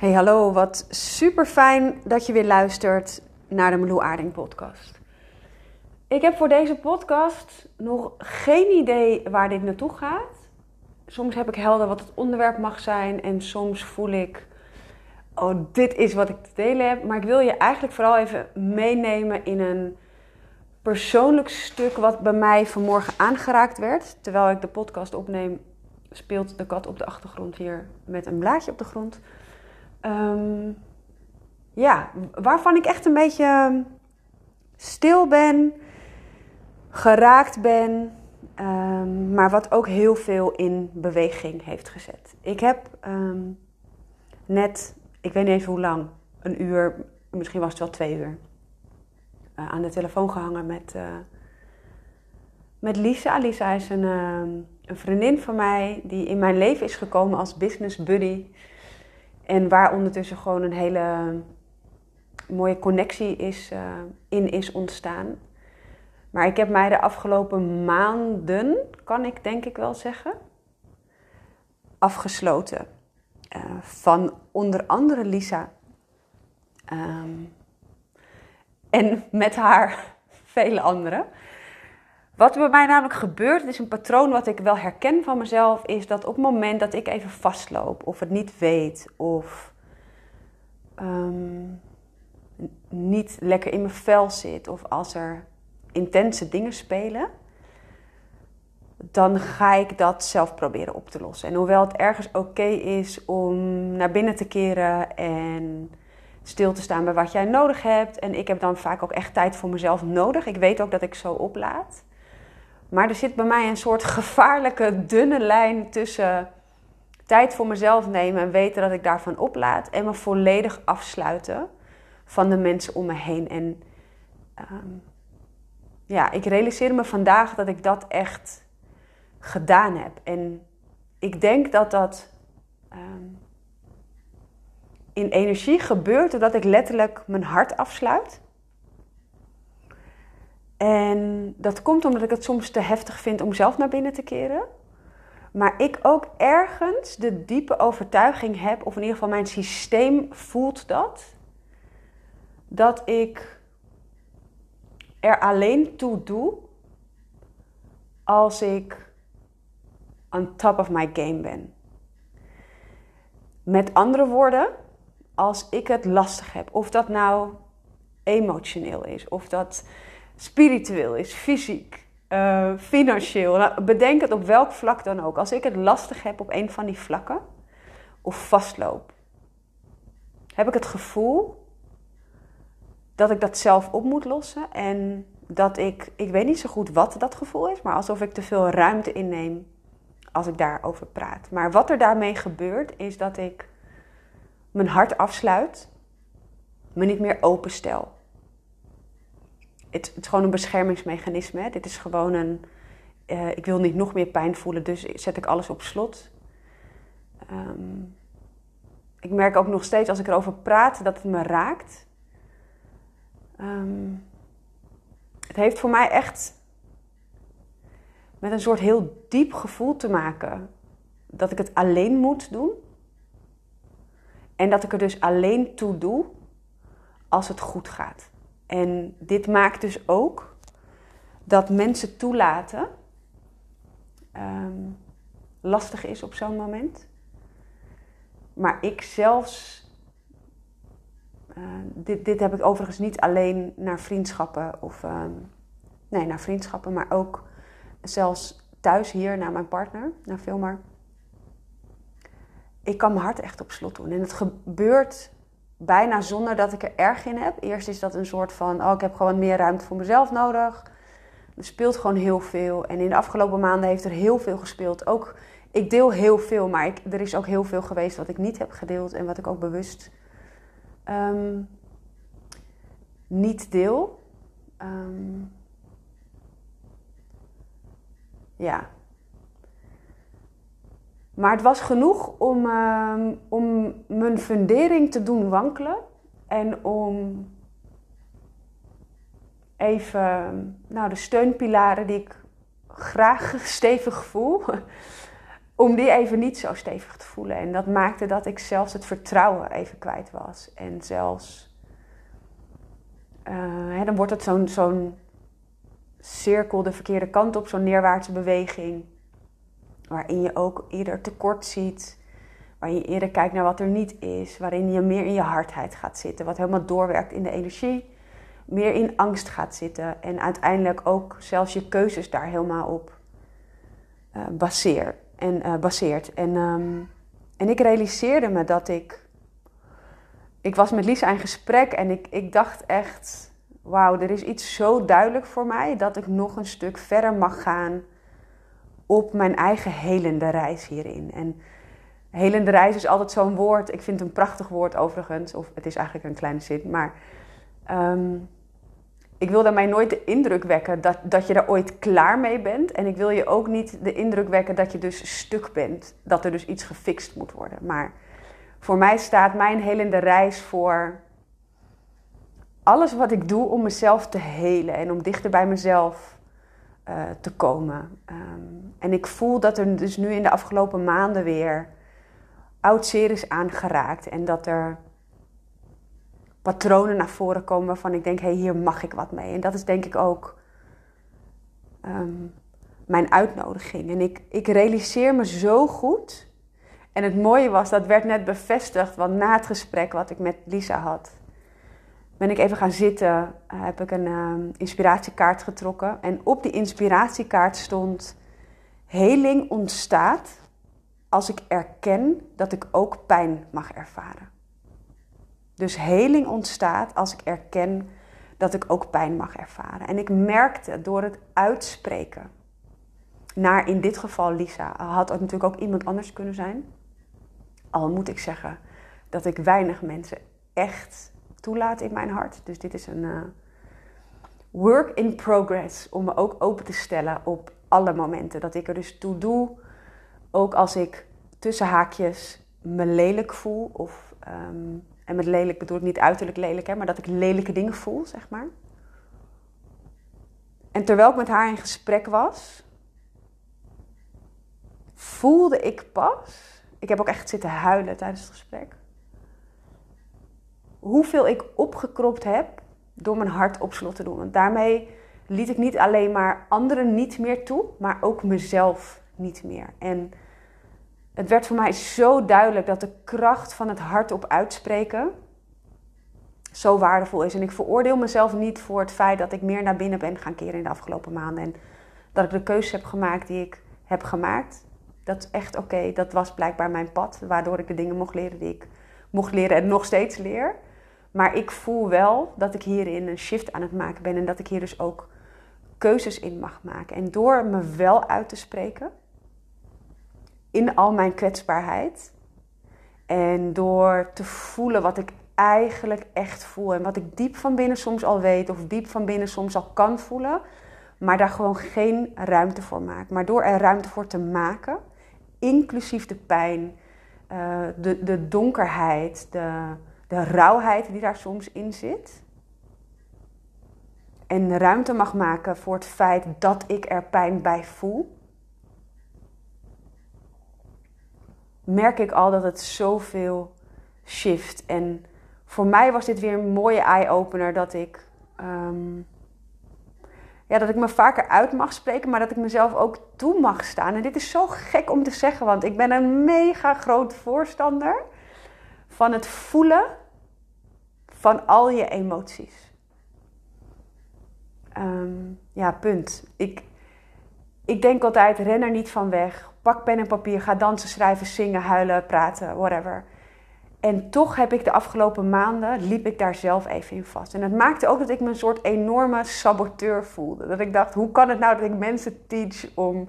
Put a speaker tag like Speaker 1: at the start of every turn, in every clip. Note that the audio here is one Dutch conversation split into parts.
Speaker 1: Hey hallo, wat super fijn dat je weer luistert naar de Meloe Aarding podcast. Ik heb voor deze podcast nog geen idee waar dit naartoe gaat. Soms heb ik helder wat het onderwerp mag zijn en soms voel ik, oh dit is wat ik te delen heb. Maar ik wil je eigenlijk vooral even meenemen in een persoonlijk stuk wat bij mij vanmorgen aangeraakt werd. Terwijl ik de podcast opneem, speelt de kat op de achtergrond hier met een blaadje op de grond. Um, ja, waarvan ik echt een beetje stil ben, geraakt ben, um, maar wat ook heel veel in beweging heeft gezet. Ik heb net, ik weet niet even hoe lang, een uur, misschien was het wel twee uur, uh, aan de telefoon gehangen met, uh, met Lisa. Lisa is een, een vriendin van mij die in mijn leven is gekomen als business buddy. En waar ondertussen gewoon een hele mooie connectie is, uh, in is ontstaan. Maar ik heb mij de afgelopen maanden, kan ik denk ik wel zeggen, afgesloten. Uh, van onder andere Lisa. Um, en met haar vele anderen. Wat bij mij namelijk gebeurt, het is een patroon wat ik wel herken van mezelf, is dat op het moment dat ik even vastloop of het niet weet of um, niet lekker in mijn vel zit of als er intense dingen spelen, dan ga ik dat zelf proberen op te lossen. En hoewel het ergens oké is om naar binnen te keren en stil te staan bij wat jij nodig hebt. En ik heb dan vaak ook echt tijd voor mezelf nodig. Ik weet ook dat ik zo oplaad. Maar er zit bij mij een soort gevaarlijke dunne lijn tussen tijd voor mezelf nemen en weten dat ik daarvan oplaad en me volledig afsluiten van de mensen om me heen. En um, ja, ik realiseer me vandaag dat ik dat echt gedaan heb. En ik denk dat dat um, in energie gebeurt doordat ik letterlijk mijn hart afsluit. En dat komt omdat ik het soms te heftig vind om zelf naar binnen te keren. Maar ik ook ergens de diepe overtuiging heb, of in ieder geval mijn systeem voelt dat, dat ik er alleen toe doe als ik on top of my game ben. Met andere woorden, als ik het lastig heb, of dat nou emotioneel is, of dat spiritueel is, fysiek, uh, financieel. Bedenk het op welk vlak dan ook. Als ik het lastig heb op een van die vlakken of vastloop, heb ik het gevoel dat ik dat zelf op moet lossen en dat ik, ik weet niet zo goed wat dat gevoel is, maar alsof ik te veel ruimte inneem als ik daarover praat. Maar wat er daarmee gebeurt is dat ik mijn hart afsluit, me niet meer openstel het, is gewoon een beschermingsmechanisme. Hè. Dit is gewoon een. Uh, ik wil niet nog meer pijn voelen, dus zet ik alles op slot. Um, ik merk ook nog steeds als ik erover praat dat het me raakt. Um, het heeft voor mij echt met een soort heel diep gevoel te maken dat ik het alleen moet doen. En dat ik er dus alleen toe doe als het goed gaat. En dit maakt dus ook dat mensen toelaten um, lastig is op zo'n moment. Maar ik zelfs, uh, dit, dit heb ik overigens niet alleen naar vriendschappen of um, nee, naar vriendschappen, maar ook zelfs thuis hier naar mijn partner, naar Filmar. Ik kan mijn hart echt op slot doen. En het gebeurt bijna zonder dat ik er erg in heb. Eerst is dat een soort van, oh, ik heb gewoon meer ruimte voor mezelf nodig. Er speelt gewoon heel veel. En in de afgelopen maanden heeft er heel veel gespeeld. Ook, ik deel heel veel, maar ik, er is ook heel veel geweest wat ik niet heb gedeeld. En wat ik ook bewust um, niet deel. Um, ja, maar het was genoeg om, uh, om mijn fundering te doen wankelen. En om even nou, de steunpilaren die ik graag stevig voel, om die even niet zo stevig te voelen. En dat maakte dat ik zelfs het vertrouwen even kwijt was. En zelfs, uh, hè, dan wordt het zo'n zo'n cirkel de verkeerde kant op, zo'n neerwaartse beweging. Waarin je ook eerder tekort ziet. Waarin je eerder kijkt naar wat er niet is. Waarin je meer in je hardheid gaat zitten. Wat helemaal doorwerkt in de energie. Meer in angst gaat zitten. En uiteindelijk ook zelfs je keuzes daar helemaal op uh, baseert. En, uh, baseert. En, um, en ik realiseerde me dat ik... Ik was met Lisa in gesprek en ik, ik dacht echt... Wauw, er is iets zo duidelijk voor mij dat ik nog een stuk verder mag gaan op mijn eigen helende reis hierin. En helende reis is altijd zo'n woord. Ik vind het een prachtig woord overigens. Of het is eigenlijk een kleine zin. Maar um, ik wil daarmee nooit de indruk wekken dat, dat je daar ooit klaar mee bent. En ik wil je ook niet de indruk wekken dat je dus stuk bent. Dat er dus iets gefixt moet worden. Maar voor mij staat mijn helende reis voor alles wat ik doe om mezelf te helen. En om dichter bij mezelf uh, te komen. Um, en ik voel dat er dus nu in de afgelopen maanden weer oud zeer is aangeraakt. En dat er patronen naar voren komen waarvan ik denk, hé, hey, hier mag ik wat mee. En dat is denk ik ook um, mijn uitnodiging. En ik, ik realiseer me zo goed. En het mooie was, dat werd net bevestigd, want na het gesprek wat ik met Lisa had, ben ik even gaan zitten, uh, heb ik een uh, inspiratiekaart getrokken. En op die inspiratiekaart stond: Heling ontstaat als ik erken dat ik ook pijn mag ervaren. Dus heling ontstaat als ik erken dat ik ook pijn mag ervaren. En ik merkte door het uitspreken naar in dit geval Lisa, had het natuurlijk ook iemand anders kunnen zijn. Al moet ik zeggen dat ik weinig mensen echt toelaat in mijn hart. Dus dit is een uh, work in progress om me ook open te stellen op alle momenten. Dat ik er dus toe doe, ook als ik tussen haakjes me lelijk voel of um, en met lelijk bedoel ik niet uiterlijk lelijk, hè, maar dat ik lelijke dingen voel, zeg maar. En terwijl ik met haar in gesprek was, voelde ik pas, ik heb ook echt zitten huilen tijdens het gesprek, hoeveel ik opgekropt heb door mijn hart op slot te doen. Want daarmee liet ik niet alleen maar anderen niet meer toe, maar ook mezelf niet meer. En het werd voor mij zo duidelijk dat de kracht van het hart op uitspreken zo waardevol is. En ik veroordeel mezelf niet voor het feit dat ik meer naar binnen ben gaan keren in de afgelopen maanden. En dat ik de keuze heb gemaakt die ik heb gemaakt. Dat is echt oké. Dat was blijkbaar mijn pad, waardoor ik de dingen mocht leren die ik mocht leren en nog steeds leer. Maar ik voel wel dat ik hierin een shift aan het maken ben en dat ik hier dus ook keuzes in mag maken. En door me wel uit te spreken, in al mijn kwetsbaarheid. En door te voelen wat ik eigenlijk echt voel. En wat ik diep van binnen soms al weet, of diep van binnen soms al kan voelen. Maar daar gewoon geen ruimte voor maak. Maar door er ruimte voor te maken, inclusief de pijn, uh, de, de donkerheid, de, de rauwheid die daar soms in zit. En ruimte mag maken voor het feit dat ik er pijn bij voel merk ik al dat het zoveel shift. En voor mij was dit weer een mooie eye-opener dat ik. Um, ja, dat ik me vaker uit mag spreken, maar dat ik mezelf ook toe mag staan. En dit is zo gek om te zeggen, want ik ben een mega groot voorstander van het voelen van al je emoties. Um, ja, punt. Ik, ik denk altijd, ren er niet van weg pak pen en papier, ga dansen, schrijven, zingen, huilen, praten, whatever. En toch heb ik de afgelopen maanden, liep ik daar zelf even in vast. En het maakte ook dat ik me een soort enorme saboteur voelde. Dat ik dacht, hoe kan het nou dat ik mensen teach om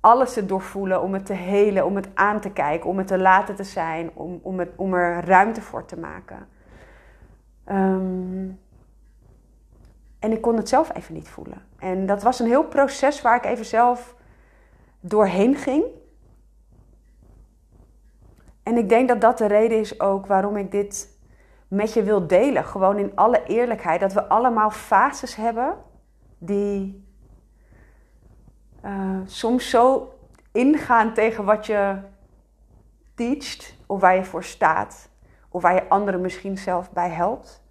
Speaker 1: alles te doorvoelen, om het te helen, om het aan te kijken, om het te laten te zijn, om, om, het, om er ruimte voor te maken. Um, en ik kon het zelf even niet voelen. En dat was een heel proces waar ik even zelf doorheen ging. En ik denk dat dat de reden is ook waarom ik dit met je wil delen. Gewoon in alle eerlijkheid. Dat we allemaal fases hebben die uh, soms zo ingaan tegen wat je teacht of waar je voor staat of waar je anderen misschien zelf bij helpt.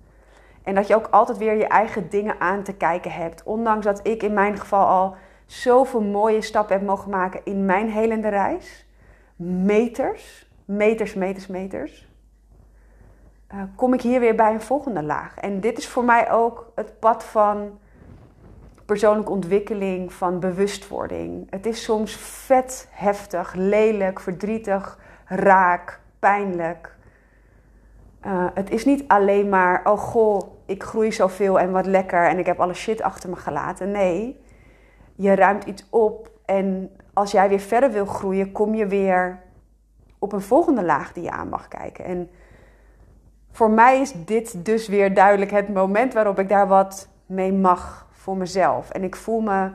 Speaker 1: En dat je ook altijd weer je eigen dingen aan te kijken hebt. Ondanks dat ik in mijn geval al zoveel mooie stappen heb mogen maken in mijn helende reis. Meters, meters, meters, meters. Uh, kom ik hier weer bij een volgende laag. En dit is voor mij ook het pad van persoonlijke ontwikkeling, van bewustwording. Het is soms vet, heftig, lelijk, verdrietig, raak, pijnlijk. Uh, het is niet alleen maar, oh goh, ik groei zoveel en wat lekker en ik heb alle shit achter me gelaten. Nee, je ruimt iets op en als jij weer verder wil groeien, kom je weer op een volgende laag die je aan mag kijken. En voor mij is dit dus weer duidelijk het moment waarop ik daar wat mee mag voor mezelf. En ik voel me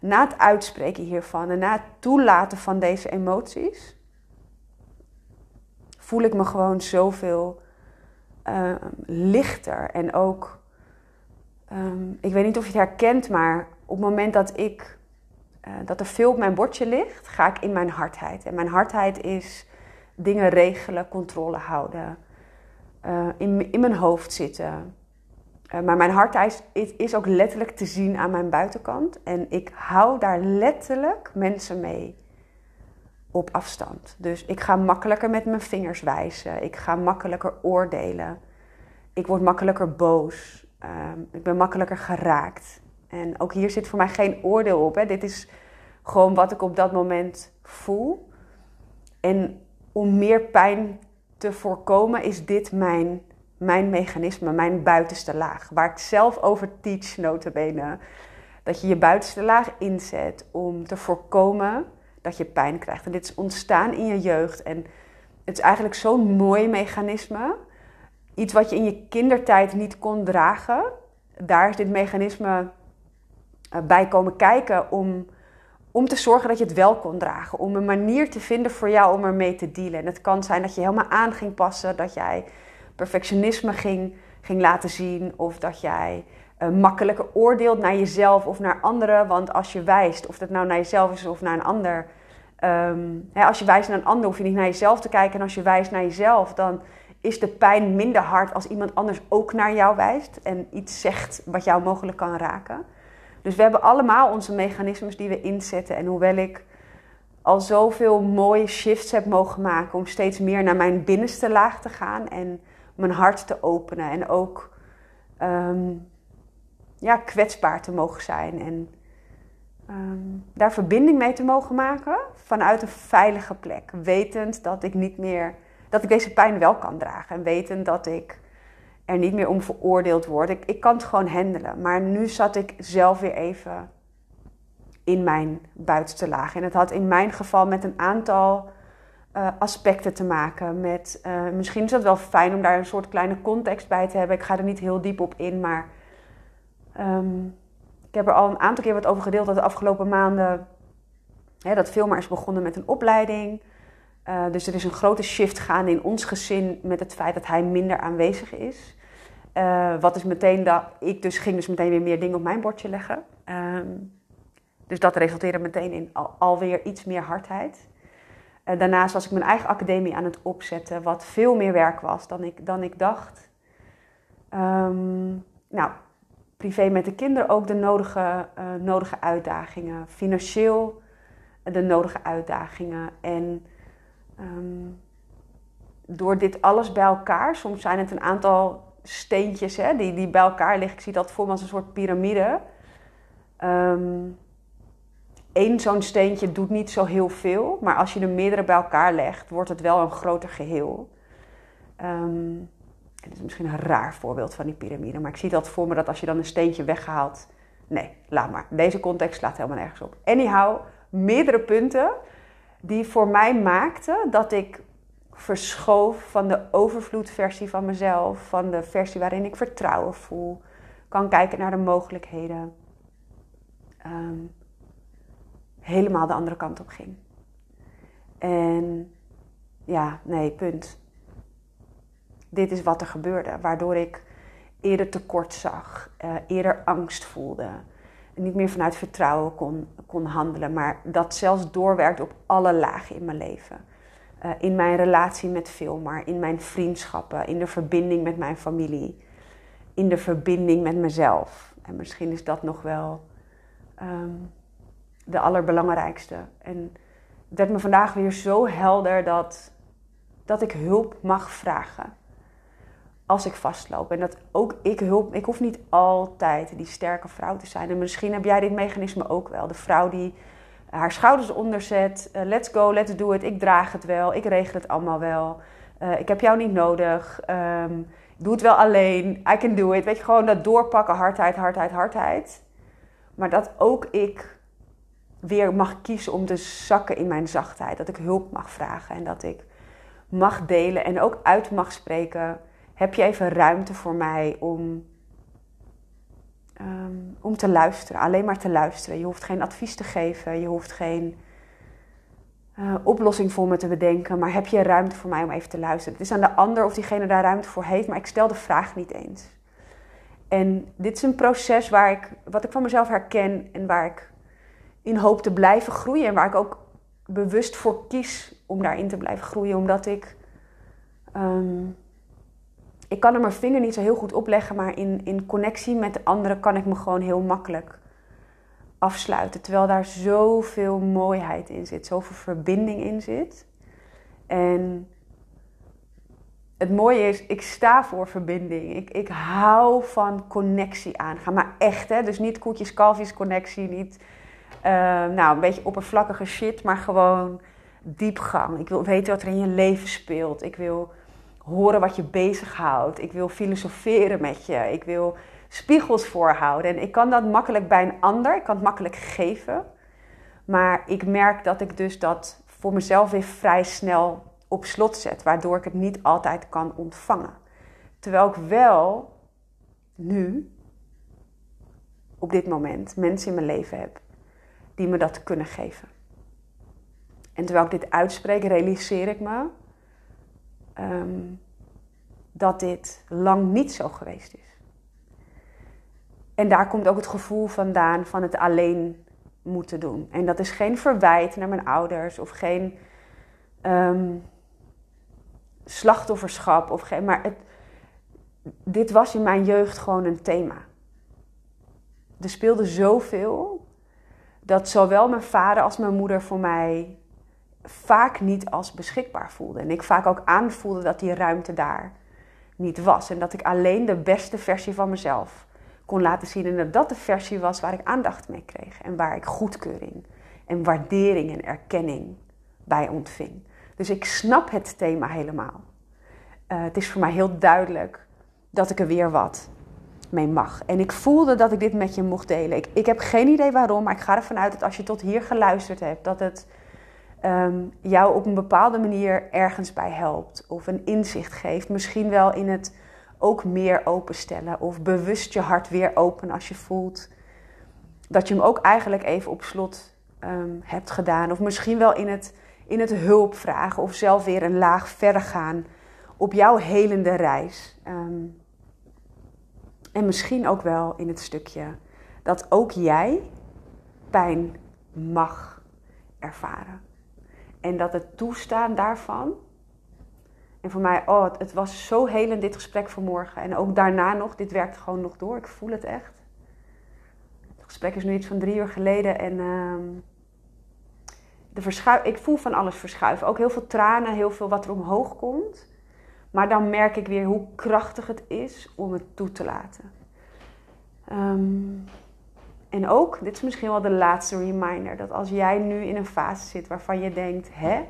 Speaker 1: na het uitspreken hiervan en na het toelaten van deze emoties, voel ik me gewoon zoveel uh, lichter. En ook, um, ik weet niet of je het herkent, maar op het moment dat ik uh, dat er veel op mijn bordje ligt, ga ik in mijn hardheid. En mijn hardheid is dingen regelen, controle houden, uh, in, in mijn hoofd zitten. Uh, maar mijn hardheid is, is ook letterlijk te zien aan mijn buitenkant. En ik hou daar letterlijk mensen mee op afstand. Dus ik ga makkelijker met mijn vingers wijzen. Ik ga makkelijker oordelen. Ik word makkelijker boos. Uh, ik ben makkelijker geraakt. En ook hier zit voor mij geen oordeel op. Hè. Dit is gewoon wat ik op dat moment voel. En om meer pijn te voorkomen, is dit mijn, mijn mechanisme, mijn buitenste laag. Waar ik zelf over teach, notabene. Dat je je buitenste laag inzet om te voorkomen dat je pijn krijgt. En dit is ontstaan in je jeugd. En het is eigenlijk zo'n mooi mechanisme. Iets wat je in je kindertijd niet kon dragen. Daar is dit mechanisme eh, bij komen kijken om, om te zorgen dat je het wel kon dragen. Om een manier te vinden voor jou om ermee te dealen. En het kan zijn dat je helemaal aan ging passen. Dat jij perfectionisme ging, ging laten zien. Of dat jij uh, makkelijker oordeelt naar jezelf of naar anderen. Want als je wijst, of dat nou naar jezelf is of naar een ander. Um, hè, als je wijst naar een ander, hoef je niet naar jezelf te kijken. En als je wijst naar jezelf, dan is de pijn minder hard als iemand anders ook naar jou wijst. En iets zegt wat jou mogelijk kan raken. Dus we hebben allemaal onze mechanismes die we inzetten. En hoewel ik al zoveel mooie shifts heb mogen maken om steeds meer naar mijn binnenste laag te gaan en mijn hart te openen en ook um, ja, kwetsbaar te mogen zijn en um, daar verbinding mee te mogen maken vanuit een veilige plek. Wetend dat ik niet meer, dat ik deze pijn wel kan dragen. En wetend dat ik er niet meer om veroordeeld word. Ik, ik kan het gewoon handelen. Maar nu zat ik zelf weer even in mijn buitenste laag. En het had in mijn geval met een aantal uh, aspecten te maken. Met, uh, misschien is het wel fijn om daar een soort kleine context bij te hebben. Ik ga er niet heel diep op in, maar ik heb er al een aantal keer wat over gedeeld dat de afgelopen maanden hè, dat Filmer is begonnen met een opleiding. Uh, dus er is een grote shift gaande in ons gezin met het feit dat hij minder aanwezig is. Uh, wat is meteen dat ik dus ging dus meteen weer meer dingen op mijn bordje leggen. Um, dus dat resulteerde meteen in al, alweer iets meer hardheid. Uh, daarnaast was ik mijn eigen academie aan het opzetten, wat veel meer werk was dan ik, dan ik dacht. Um, nou, privé met de kinderen ook de nodige, uh, nodige uitdagingen. Financieel de nodige uitdagingen. En um, door dit alles bij elkaar, soms zijn het een aantal steentjes hè, die, die bij elkaar liggen. Ik zie dat voor me als een soort piramide. Eén zo'n steentje doet niet zo heel veel, maar als je er meerdere bij elkaar legt, wordt het wel een groter geheel. Um, dit is misschien een raar voorbeeld van die piramide, maar ik zie dat voor me dat als je dan een steentje weghaalt. Nee, laat maar. Deze context slaat helemaal nergens op. Anyhow, meerdere punten die voor mij maakten dat ik verschoof van de overvloedversie van mezelf, van de versie waarin ik vertrouwen voel, kan kijken naar de mogelijkheden, um, helemaal de andere kant op ging. En ja, nee, punt dit is wat er gebeurde. Waardoor ik eerder tekort zag, uh, eerder angst voelde, niet meer vanuit vertrouwen kon, kon handelen, maar dat zelfs doorwerkt op alle lagen in mijn leven. Eh, in mijn relatie met Filmar, in mijn vriendschappen, in de verbinding met mijn familie, in de verbinding met mezelf. En misschien is dat nog wel ehm, de allerbelangrijkste. En het werd me vandaag weer zo helder dat, dat ik hulp mag vragen als ik vastloop. En dat ook ik hulp. Ik hoef niet altijd die sterke vrouw te zijn. En misschien heb jij dit mechanisme ook wel. De vrouw die haar schouders onderzet. Uh, let's go, let's do it. Ik draag het wel. Ik regel het allemaal wel. Uh, ik heb jou niet nodig. Um, doe het wel alleen. I can do it. Weet je, gewoon dat doorpakken. Hardheid, hardheid, hardheid. Maar dat ook ik weer mag kiezen om te zakken in mijn zachtheid. Dat ik hulp mag vragen. En dat ik mag delen. En ook uit mag spreken heb je even ruimte voor mij om, ehm, om te luisteren. Alleen maar te luisteren. Je hoeft geen advies te geven. Je hoeft geen uh, oplossing voor me te bedenken. Maar heb je ruimte voor mij om even te luisteren? Het is aan de ander of diegene daar ruimte voor heeft. Maar ik stel de vraag niet eens. En dit is een proces waar ik, wat ik van mezelf herken en waar ik in hoop te blijven groeien. En waar ik ook bewust voor kies om daarin te blijven groeien. Omdat ik ehm, ik kan er mijn vinger niet zo heel goed opleggen, maar in, in connectie met de anderen kan ik me gewoon heel makkelijk afsluiten. Terwijl daar zoveel mooiheid in zit, zoveel verbinding in zit. En het mooie is, ik sta voor verbinding. Ik, ik hou van connectie aangaan. Maar echt, hè? Dus niet koetjes, kalfjes connectie. Niet uh, nou, een beetje oppervlakkige shit, maar gewoon diepgang. Ik wil weten wat er in je leven speelt. Ik wil horen wat je bezighoudt. Ik wil filosoferen met je. Ik wil spiegels voorhouden. En ik kan dat makkelijk bij een ander. Ik kan het makkelijk geven. Maar ik merk dat ik dus dat voor mezelf weer vrij snel op slot zet. Waardoor ik het niet altijd kan ontvangen. Terwijl ik wel nu, op dit moment, mensen in mijn leven heb die me dat kunnen geven. En terwijl ik dit uitspreek, realiseer ik me Ehm, dat dit lang niet zo geweest is. En daar komt ook het gevoel vandaan van het alleen moeten doen. En dat is geen verwijt naar mijn ouders of geen um, slachtofferschap. Of geen, maar het, dit was in mijn jeugd gewoon een thema. Er speelde zoveel dat zowel mijn vader als mijn moeder voor mij vaak niet als beschikbaar voelde. En ik vaak ook aanvoelde dat die ruimte daar niet was. En dat ik alleen de beste versie van mezelf kon laten zien. En dat dat de versie was waar ik aandacht mee kreeg. En waar ik goedkeuring en waardering en erkenning bij ontving. Dus ik snap het thema helemaal. Uh, het is voor mij heel duidelijk dat ik er weer wat mee mag. En ik voelde dat ik dit met je mocht delen. Ik, ik heb geen idee waarom, maar ik ga ervan uit dat als je tot hier geluisterd hebt, dat het um, jou op een bepaalde manier ergens bij helpt of een inzicht geeft. Misschien wel in het ook meer openstellen of bewust je hart weer open als je voelt dat je hem ook eigenlijk even op slot um, hebt gedaan. Of misschien wel in het, in het hulp vragen of zelf weer een laag verder gaan op jouw helende reis. Um, en misschien ook wel in het stukje dat ook jij pijn mag ervaren. En dat het toestaan daarvan. En voor mij, oh, het, was zo helend dit gesprek vanmorgen. En ook daarna nog, dit werkt gewoon nog door. Ik voel het echt. Het gesprek is nu iets van drie uur geleden. En uh, de verschuif, ik voel van alles verschuiven. Ook heel veel tranen, heel veel wat er omhoog komt. Maar dan merk ik weer hoe krachtig het is om het toe te laten. Um, en ook, dit is misschien wel de laatste reminder, dat als jij nu in een fase zit waarvan je denkt, hè,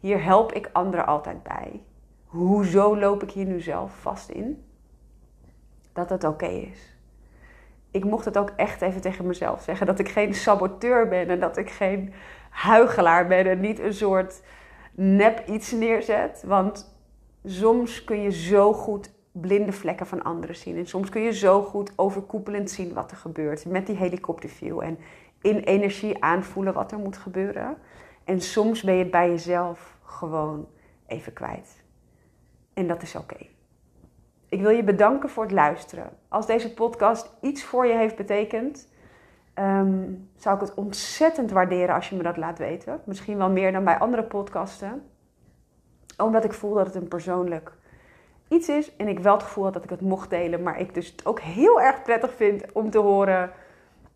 Speaker 1: hier help ik anderen altijd bij. Hoezo loop ik hier nu zelf vast in? Dat het oké is. Ik mocht het ook echt even tegen mezelf zeggen. Dat ik geen saboteur ben en dat ik geen huigelaar ben en niet een soort nep iets neerzet. Want soms kun je zo goed blinde vlekken van anderen zien. En soms kun je zo goed overkoepelend zien wat er gebeurt met die helikopterview. En in energie aanvoelen wat er moet gebeuren. En soms ben je het bij jezelf gewoon even kwijt. En dat is oké. Ik wil je bedanken voor het luisteren. Als deze podcast iets voor je heeft betekend, ehm, zou ik het ontzettend waarderen als je me dat laat weten. Misschien wel meer dan bij andere podcasten. Omdat ik voel dat het een persoonlijk iets is. En ik wel het gevoel had dat ik het mocht delen. Maar ik dus het ook heel erg prettig vind om te horen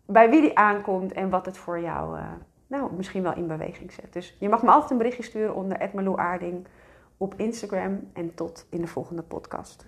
Speaker 1: bij wie die aankomt en wat het voor jou uh, nou, misschien wel in beweging zet. Dus je mag me altijd een berichtje sturen onder Aarding op Instagram. En tot in de volgende podcast.